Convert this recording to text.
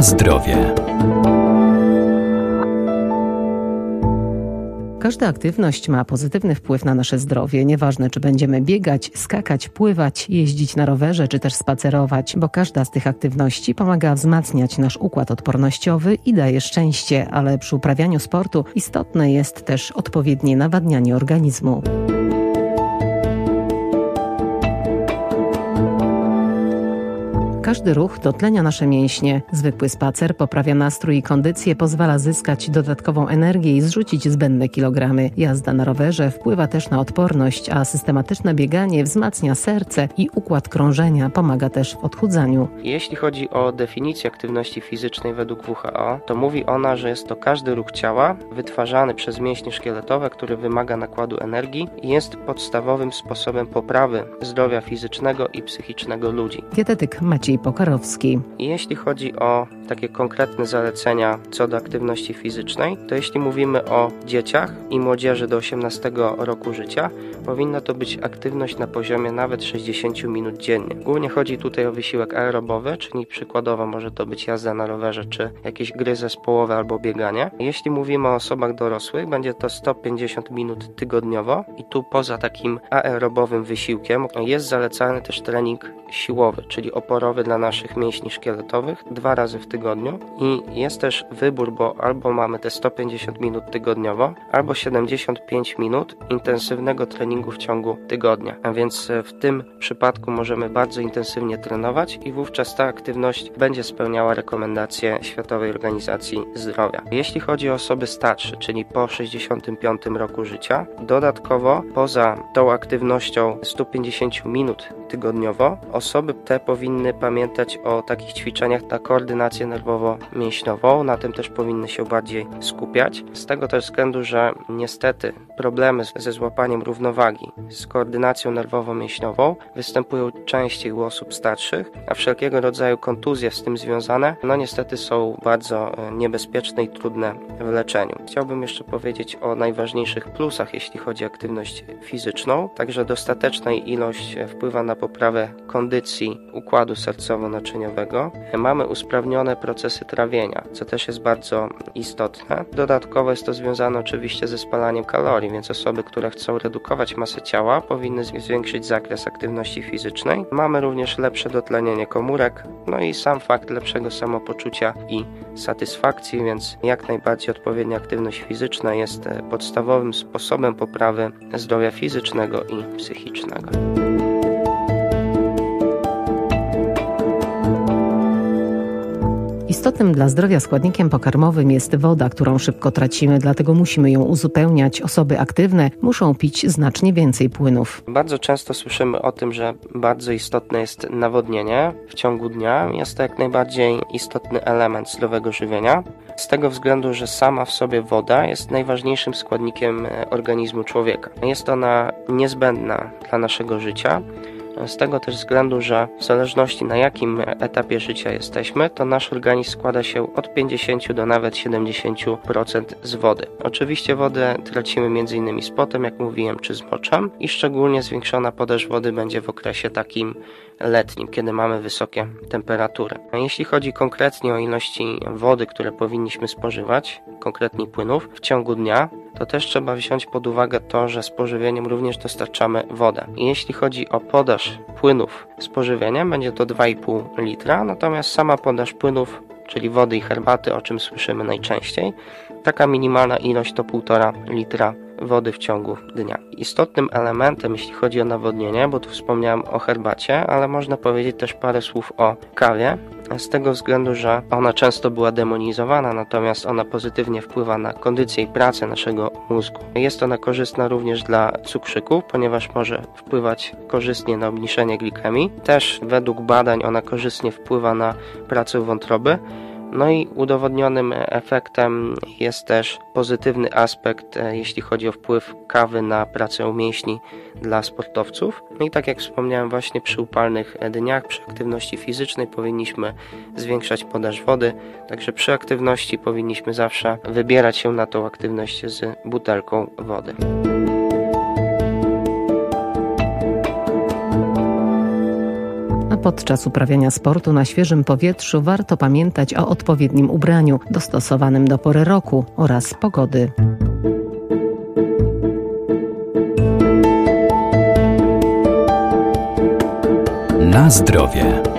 Zdrowie. Każda aktywność ma pozytywny wpływ na nasze zdrowie. Nieważne, czy będziemy biegać, skakać, pływać, jeździć na rowerze, czy też spacerować, bo każda z tych aktywności pomaga wzmacniać nasz układ odpornościowy i daje szczęście, ale przy uprawianiu sportu istotne jest też odpowiednie nawadnianie organizmu. Każdy ruch dotlenia nasze mięśnie. Zwykły spacer poprawia nastrój i kondycję, pozwala zyskać dodatkową energię i zrzucić zbędne kilogramy. Jazda na rowerze wpływa też na odporność, a systematyczne bieganie wzmacnia serce i układ krążenia, pomaga też w odchudzaniu. Jeśli chodzi o definicję aktywności fizycznej według WHO, to mówi ona, że jest to każdy ruch ciała wytwarzany przez mięśnie szkieletowe, który wymaga nakładu energii i jest podstawowym sposobem poprawy zdrowia fizycznego i psychicznego ludzi. Dietetyk Maciej Pokarowski. Jeśli chodzi o takie konkretne zalecenia co do aktywności fizycznej, to jeśli mówimy o dzieciach i młodzieży do 18 roku życia, powinna to być aktywność na poziomie nawet 60 minut dziennie. Głównie chodzi tutaj o wysiłek aerobowy, czyli przykładowo może to być jazda na rowerze, czy jakieś gry zespołowe albo bieganie. Jeśli mówimy o osobach dorosłych, będzie to 150 minut tygodniowo i tu poza takim aerobowym wysiłkiem jest zalecany też trening siłowy, czyli oporowy dla naszych mięśni szkieletowych dwa razy w tygodniu i jest też wybór, bo albo mamy te 150 minut tygodniowo, albo 75 minut intensywnego treningu w ciągu tygodnia. A więc e, w tym przypadku możemy bardzo intensywnie trenować i wówczas ta aktywność będzie spełniała rekomendacje Światowej Organizacji Zdrowia. Jeśli chodzi o osoby starsze, czyli po 65 roku życia, dodatkowo poza tą aktywnością 150 minut tygodniowo, osoby te powinny pamiętać o takich ćwiczeniach na koordynację nerwowo-mięśniową, na tym też powinny się bardziej skupiać. Z tego też względu, że niestety problemy ze złapaniem równowagi, z koordynacją nerwowo-mięśniową występują częściej u osób starszych, a wszelkiego rodzaju kontuzje z tym związane, no niestety są bardzo e, niebezpieczne i trudne w leczeniu. Chciałbym jeszcze powiedzieć o najważniejszych plusach, jeśli chodzi o aktywność fizyczną. Także dostateczna ilość wpływa na poprawę kondycji układu sercowo-naczyniowego. Mamy usprawnione procesy trawienia, co też jest bardzo istotne. Dodatkowo jest to związane oczywiście ze spalaniem kalorii, więc osoby, które chcą redukować masę ciała, powinny zwiększyć zakres aktywności fizycznej. Mamy również lepsze dotlenienie komórek, no i sam fakt lepszego samopoczucia i satysfakcji, więc jak najbardziej odpowiednia aktywność fizyczna jest podstawowym sposobem poprawy zdrowia fizycznego i psychicznego. Istotnym dla zdrowia składnikiem pokarmowym jest woda, którą szybko tracimy, dlatego musimy ją uzupełniać. Osoby aktywne muszą pić znacznie więcej płynów. Bardzo często słyszymy o tym, że bardzo istotne jest nawodnienie w ciągu dnia. Jest to jak najbardziej istotny element zdrowego żywienia. Z tego względu, że sama w sobie woda jest najważniejszym składnikiem organizmu człowieka. Jest ona niezbędna dla naszego życia. Z tego też względu, że w zależności na jakim etapie życia jesteśmy, to nasz organizm składa się od 50 do nawet 70% z wody. Oczywiście wodę tracimy m.in. z potem, jak mówiłem, czy z moczem i szczególnie zwiększona podaż wody będzie w okresie takim letnim, kiedy mamy wysokie temperatury. A jeśli chodzi konkretnie o ilości wody, które powinniśmy spożywać, konkretnie płynów, w ciągu dnia, to też trzeba wziąć pod uwagę to, że z pożywieniem również dostarczamy wodę. Jeśli chodzi o podaż płynów z pożywieniem, będzie to 2,5 litra, natomiast sama podaż płynów, czyli wody i herbaty, o czym słyszymy najczęściej, taka minimalna ilość to 1,5 litra wody w ciągu dnia. Istotnym elementem, jeśli chodzi o nawodnienie, bo tu wspomniałem o herbacie, ale można powiedzieć też parę słów o kawie, z tego względu, że ona często była demonizowana, natomiast ona pozytywnie wpływa na kondycję i pracę naszego mózgu. Jest ona korzystna również dla cukrzyków, ponieważ może wpływać korzystnie na obniżenie glikemii. Też według badań ona korzystnie wpływa na pracę wątroby. No i udowodnionym efektem jest też pozytywny aspekt, e, jeśli chodzi o wpływ kawy na pracę mięśni dla sportowców. No i tak jak wspomniałem, właśnie przy upalnych dniach, przy aktywności fizycznej powinniśmy zwiększać podaż wody, także przy aktywności powinniśmy zawsze wybierać się na tą aktywność z butelką wody. Podczas uprawiania sportu na świeżym powietrzu warto pamiętać o odpowiednim ubraniu, dostosowanym do pory roku oraz pogody. Na zdrowie.